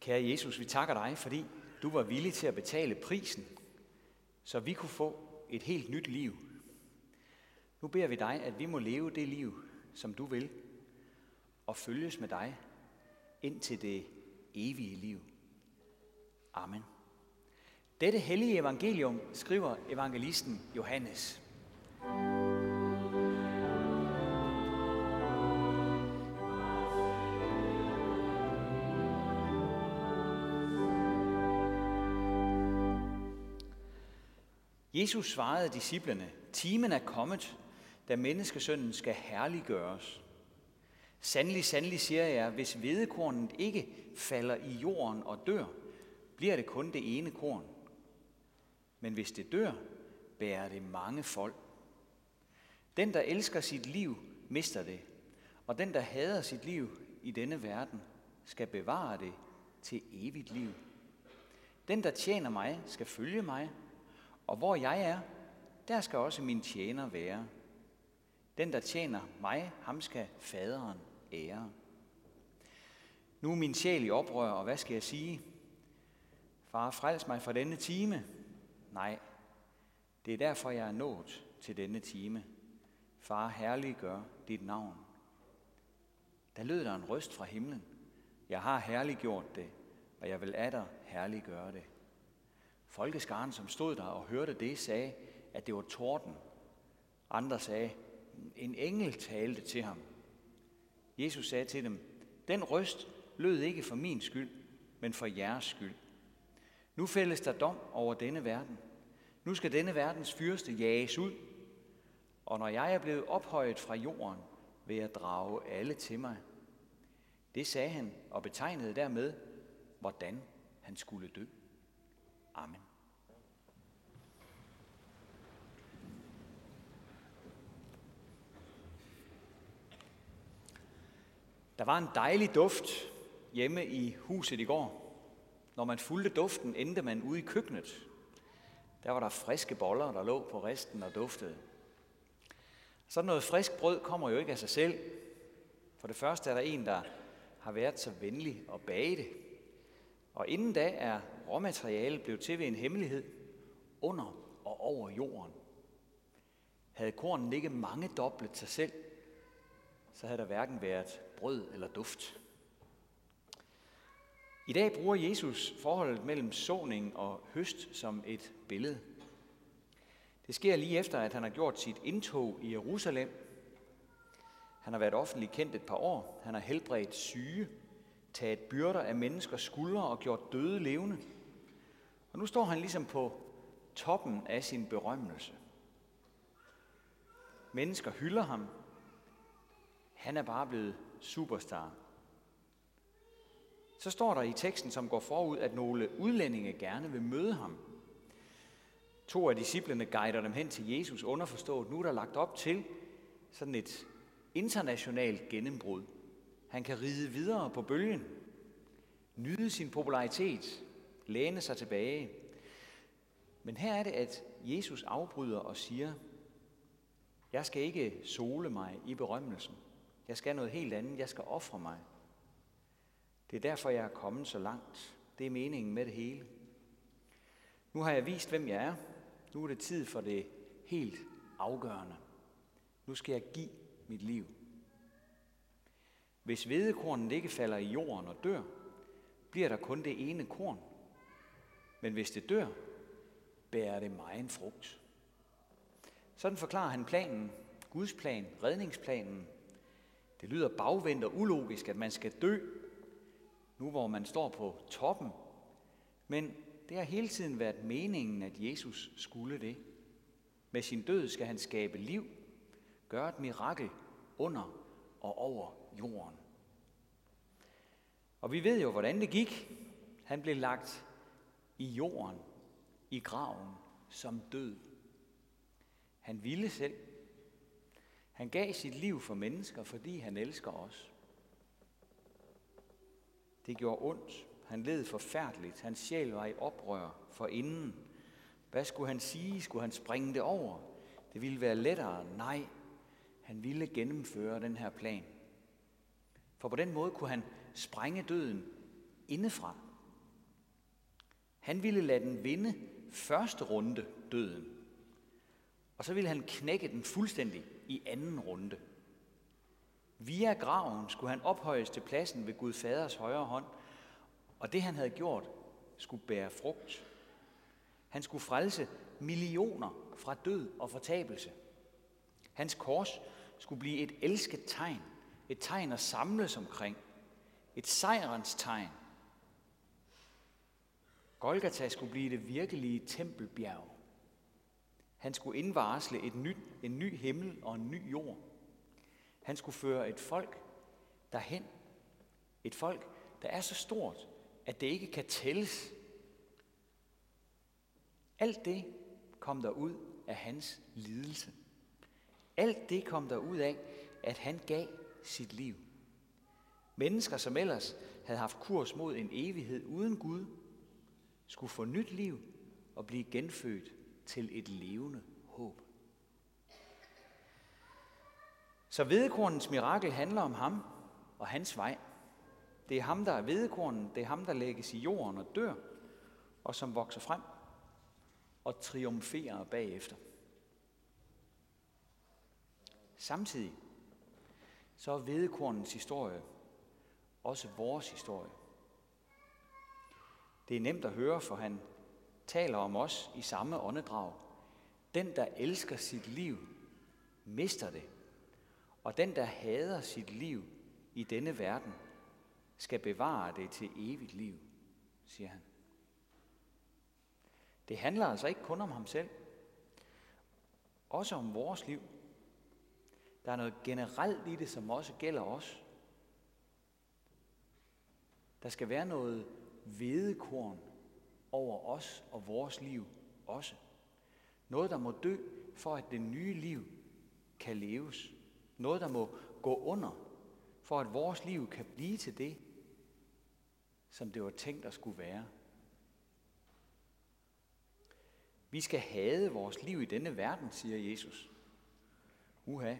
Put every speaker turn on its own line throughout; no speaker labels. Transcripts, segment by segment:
Kære Jesus, vi takker dig, fordi du var villig til at betale prisen, så vi kunne få et helt nyt liv. Nu beder vi dig, at vi må leve det liv, som du vil, og følges med dig ind til det evige liv. Amen. Dette hellige evangelium skriver evangelisten Johannes. Jesus svarede disciplene, timen er kommet, da menneskesønnen skal herliggøres. Sandelig, sandelig siger jeg, hvis hvedekornet ikke falder i jorden og dør, bliver det kun det ene korn. Men hvis det dør, bærer det mange folk. Den, der elsker sit liv, mister det, og den, der hader sit liv i denne verden, skal bevare det til evigt liv. Den, der tjener mig, skal følge mig, og hvor jeg er, der skal også min tjener være. Den, der tjener mig, ham skal faderen ære. Nu er min sjæl i oprør, og hvad skal jeg sige? Far, frels mig fra denne time. Nej, det er derfor, jeg er nået til denne time. Far, herliggør dit navn. Der lød der en røst fra himlen. Jeg har herliggjort det, og jeg vil af dig herliggøre det. Folkeskaren, som stod der og hørte det, sagde, at det var torden. Andre sagde, en engel talte til ham. Jesus sagde til dem, den røst lød ikke for min skyld, men for jeres skyld. Nu fældes der dom over denne verden. Nu skal denne verdens fyrste jages ud. Og når jeg er blevet ophøjet fra jorden, vil jeg drage alle til mig. Det sagde han og betegnede dermed, hvordan han skulle dø. Amen. Der var en dejlig duft hjemme i huset i går. Når man fulgte duften, endte man ude i køkkenet. Der var der friske boller, der lå på resten og duftede. Sådan noget frisk brød kommer jo ikke af sig selv. For det første er der en, der har været så venlig at bage det. Og inden da er råmaterialet blevet til ved en hemmelighed under og over jorden. Havde kornen ikke mange doblet sig selv, så havde der hverken været brød eller duft. I dag bruger Jesus forholdet mellem såning og høst som et billede. Det sker lige efter, at han har gjort sit indtog i Jerusalem. Han har været offentlig kendt et par år. Han har helbredt syge, taget byrder af menneskers skuldre og gjort døde levende. Og nu står han ligesom på toppen af sin berømmelse. Mennesker hylder ham. Han er bare blevet superstar. Så står der i teksten, som går forud, at nogle udlændinge gerne vil møde ham. To af disciplene guider dem hen til Jesus underforstået. Nu er der lagt op til sådan et internationalt gennembrud. Han kan ride videre på bølgen, nyde sin popularitet, læne sig tilbage. Men her er det, at Jesus afbryder og siger, jeg skal ikke sole mig i berømmelsen. Jeg skal noget helt andet. Jeg skal ofre mig. Det er derfor, jeg er kommet så langt. Det er meningen med det hele. Nu har jeg vist, hvem jeg er. Nu er det tid for det helt afgørende. Nu skal jeg give mit liv. Hvis hvedekornet ikke falder i jorden og dør, bliver der kun det ene korn. Men hvis det dør, bærer det meget en frugt. Sådan forklarer han planen, Guds plan, redningsplanen. Det lyder bagvendt og ulogisk, at man skal dø, nu hvor man står på toppen. Men det har hele tiden været meningen, at Jesus skulle det. Med sin død skal han skabe liv, gøre et mirakel under og over jorden. Og vi ved jo, hvordan det gik. Han blev lagt i jorden, i graven, som død. Han ville selv. Han gav sit liv for mennesker, fordi han elsker os. Det gjorde ondt. Han led forfærdeligt. Hans sjæl var i oprør for inden. Hvad skulle han sige? Skulle han springe det over? Det ville være lettere. Nej, han ville gennemføre den her plan. For på den måde kunne han sprænge døden indefra. Han ville lade den vinde første runde døden. Og så ville han knække den fuldstændig i anden runde. Via graven skulle han ophøjes til pladsen ved Gud Faders højre hånd, og det han havde gjort skulle bære frugt. Han skulle frelse millioner fra død og fortabelse. Hans kors skulle blive et elsket tegn, et tegn at samles omkring, et sejrens tegn. Golgata skulle blive det virkelige tempelbjerg. Han skulle indvarsle et nyt, en ny himmel og en ny jord. Han skulle føre et folk derhen. Et folk, der er så stort, at det ikke kan tælles. Alt det kom der ud af hans lidelse. Alt det kom der ud af, at han gav sit liv. Mennesker, som ellers havde haft kurs mod en evighed uden Gud, skulle få nyt liv og blive genfødt til et levende håb. Så vedekornens mirakel handler om ham og hans vej. Det er ham, der er vedekornen, det er ham, der lægges i jorden og dør, og som vokser frem og triumferer bagefter. Samtidig så er vedekornens historie også vores historie. Det er nemt at høre, for han taler om os i samme åndedrag. Den, der elsker sit liv, mister det. Og den, der hader sit liv i denne verden, skal bevare det til evigt liv, siger han. Det handler altså ikke kun om ham selv, også om vores liv. Der er noget generelt i det, som også gælder os. Der skal være noget vedekorn over os og vores liv også. Noget, der må dø, for at det nye liv kan leves. Noget, der må gå under, for at vores liv kan blive til det, som det var tænkt at skulle være. Vi skal hade vores liv i denne verden, siger Jesus. Uha.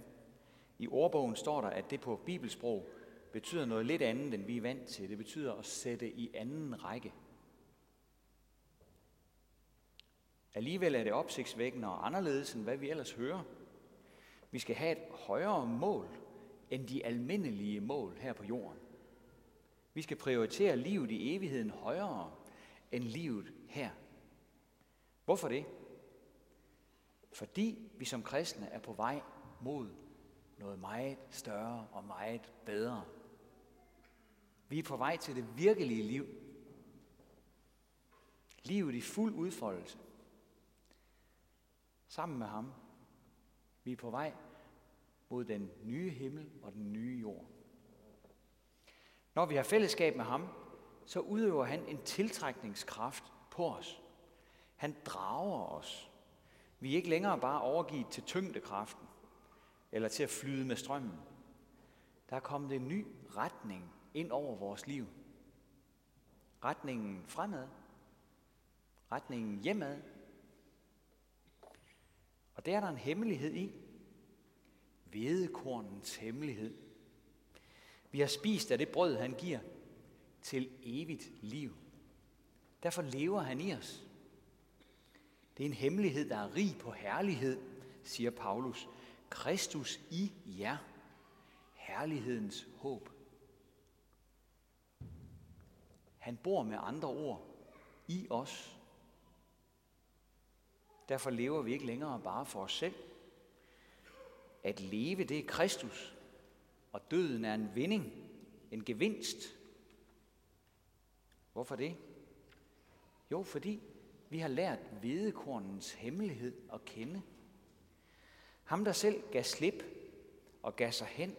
I ordbogen står der, at det på bibelsprog betyder noget lidt andet, end vi er vant til. Det betyder at sætte i anden række. Alligevel er det opsigtsvækkende og anderledes, end hvad vi ellers hører. Vi skal have et højere mål end de almindelige mål her på jorden. Vi skal prioritere livet i evigheden højere end livet her. Hvorfor det? Fordi vi som kristne er på vej mod noget meget større og meget bedre. Vi er på vej til det virkelige liv. Livet i fuld udfoldelse. Sammen med ham. Vi er på vej mod den nye himmel og den nye jord. Når vi har fællesskab med ham, så udøver han en tiltrækningskraft på os. Han drager os. Vi er ikke længere bare overgivet til tyngdekraften eller til at flyde med strømmen. Der er kommet en ny retning ind over vores liv. Retningen fremad. Retningen hjemad. Og der er der en hemmelighed i. Vedekornens hemmelighed. Vi har spist af det brød, han giver til evigt liv. Derfor lever han i os. Det er en hemmelighed, der er rig på herlighed, siger Paulus. Kristus i jer, herlighedens håb. Han bor med andre ord i os. Derfor lever vi ikke længere bare for os selv. At leve, det er Kristus, og døden er en vinding, en gevinst. Hvorfor det? Jo, fordi vi har lært hvedekornens hemmelighed at kende. Ham, der selv gav slip og gav sig hen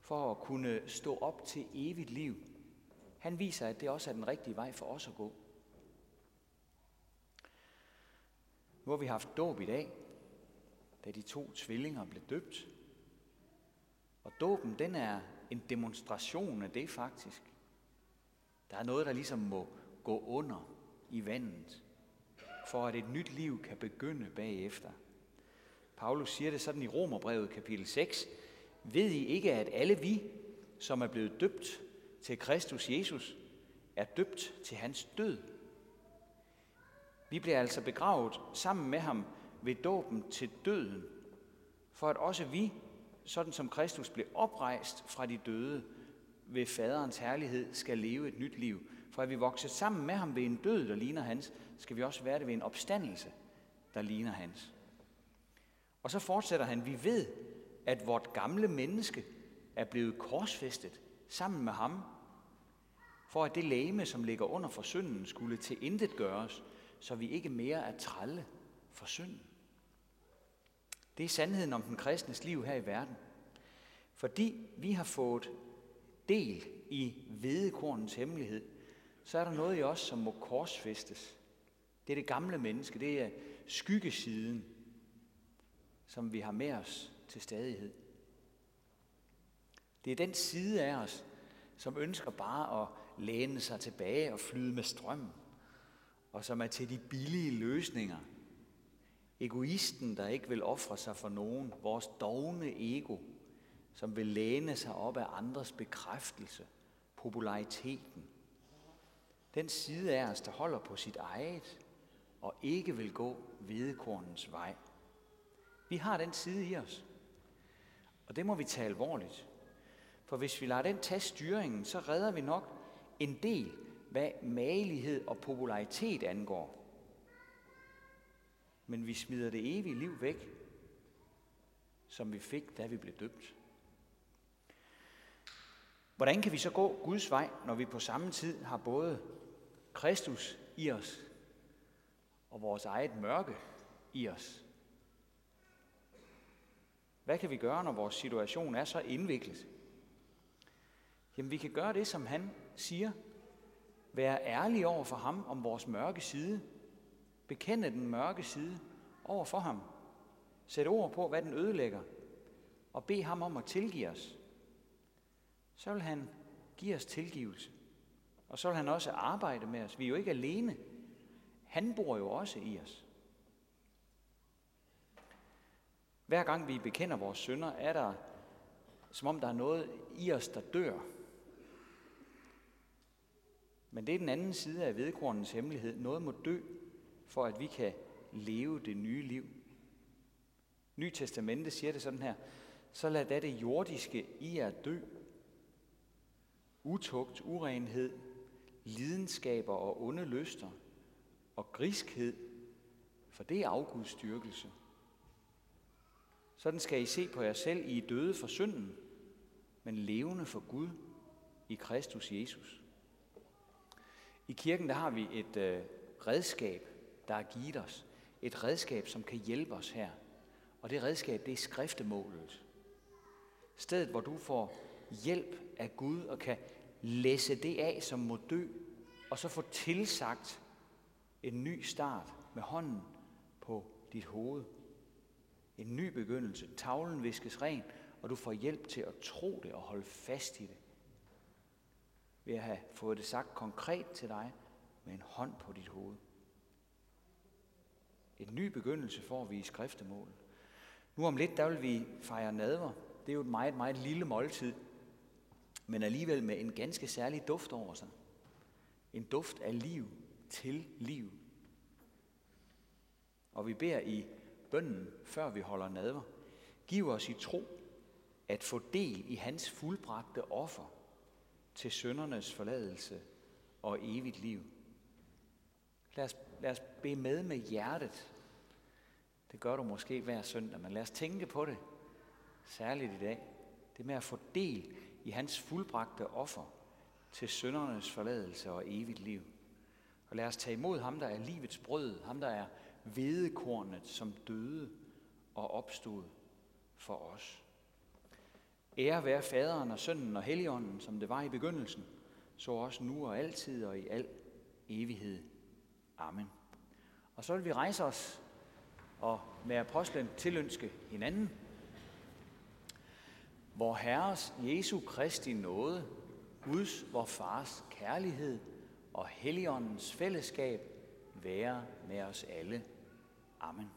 for at kunne stå op til evigt liv, han viser, at det også er den rigtige vej for os at gå. Nu har vi haft dåb i dag, da de to tvillinger blev døbt. Og dåben, den er en demonstration af det faktisk. Der er noget, der ligesom må gå under i vandet, for at et nyt liv kan begynde bagefter. Paulus siger det sådan i Romerbrevet kapitel 6. Ved I ikke, at alle vi, som er blevet døbt til Kristus Jesus, er døbt til hans død? Vi bliver altså begravet sammen med ham ved dåben til døden, for at også vi, sådan som Kristus blev oprejst fra de døde ved faderens herlighed, skal leve et nyt liv. For at vi vokset sammen med ham ved en død, der ligner hans, skal vi også være det ved en opstandelse, der ligner hans. Og så fortsætter han, vi ved, at vort gamle menneske er blevet korsfæstet sammen med ham, for at det læme, som ligger under for synden, skulle til intet gøres, så vi ikke mere er trælle for synden. Det er sandheden om den kristnes liv her i verden. Fordi vi har fået del i vedekornens hemmelighed, så er der noget i os, som må korsfæstes. Det er det gamle menneske, det er skyggesiden, som vi har med os til stadighed. Det er den side af os, som ønsker bare at læne sig tilbage og flyde med strømmen, og som er til de billige løsninger. Egoisten, der ikke vil ofre sig for nogen, vores dogne ego, som vil læne sig op af andres bekræftelse, populariteten. Den side af os, der holder på sit eget og ikke vil gå hvedekornens vej. Vi har den side i os, og det må vi tage alvorligt. For hvis vi lader den tage styringen, så redder vi nok en del, hvad malighed og popularitet angår. Men vi smider det evige liv væk, som vi fik, da vi blev døbt. Hvordan kan vi så gå Guds vej, når vi på samme tid har både Kristus i os og vores eget mørke i os? Hvad kan vi gøre, når vores situation er så indviklet? Jamen, vi kan gøre det, som han siger. Være ærlige over for ham om vores mørke side. Bekende den mørke side over for ham. Sæt ord på, hvad den ødelægger. Og bed ham om at tilgive os. Så vil han give os tilgivelse. Og så vil han også arbejde med os. Vi er jo ikke alene. Han bor jo også i os. Hver gang vi bekender vores synder, er der, som om der er noget i os, der dør. Men det er den anden side af vedkornens hemmelighed. Noget må dø, for at vi kan leve det nye liv. Ny Testamente siger det sådan her. Så lad da det jordiske i jer dø. Utugt, urenhed, lidenskaber og onde lyster og griskhed, for det er afgudstyrkelse. Sådan skal I se på jer selv, I er døde for synden, men levende for Gud i Kristus Jesus. I kirken der har vi et øh, redskab, der er givet os. Et redskab, som kan hjælpe os her. Og det redskab, det er skriftemålet. Stedet, hvor du får hjælp af Gud og kan læse det af, som må dø, og så få tilsagt en ny start med hånden på dit hoved. En ny begyndelse. Tavlen viskes ren, og du får hjælp til at tro det og holde fast i det. Ved at have fået det sagt konkret til dig med en hånd på dit hoved. En ny begyndelse får vi i skriftemål. Nu om lidt, der vil vi fejre nadver. Det er jo et meget, meget lille måltid, men alligevel med en ganske særlig duft over sig. En duft af liv til liv. Og vi beder i bønnen, før vi holder nadver. Giv os i tro at få del i hans fuldbragte offer til søndernes forladelse og evigt liv. Lad os, lad os bede med med hjertet. Det gør du måske hver søndag, men lad os tænke på det, særligt i dag. Det med at få del i hans fuldbragte offer til søndernes forladelse og evigt liv. Og lad os tage imod ham, der er livets brød, ham, der er vedekornet, som døde og opstod for os. Ære være faderen og sønnen og helligånden, som det var i begyndelsen, så også nu og altid og i al evighed. Amen. Og så vil vi rejse os og med apostlen tilønske hinanden. Hvor Herres Jesu Kristi nåde, Guds, vor Fars kærlighed og Helligåndens fællesskab være med os alle. Amen.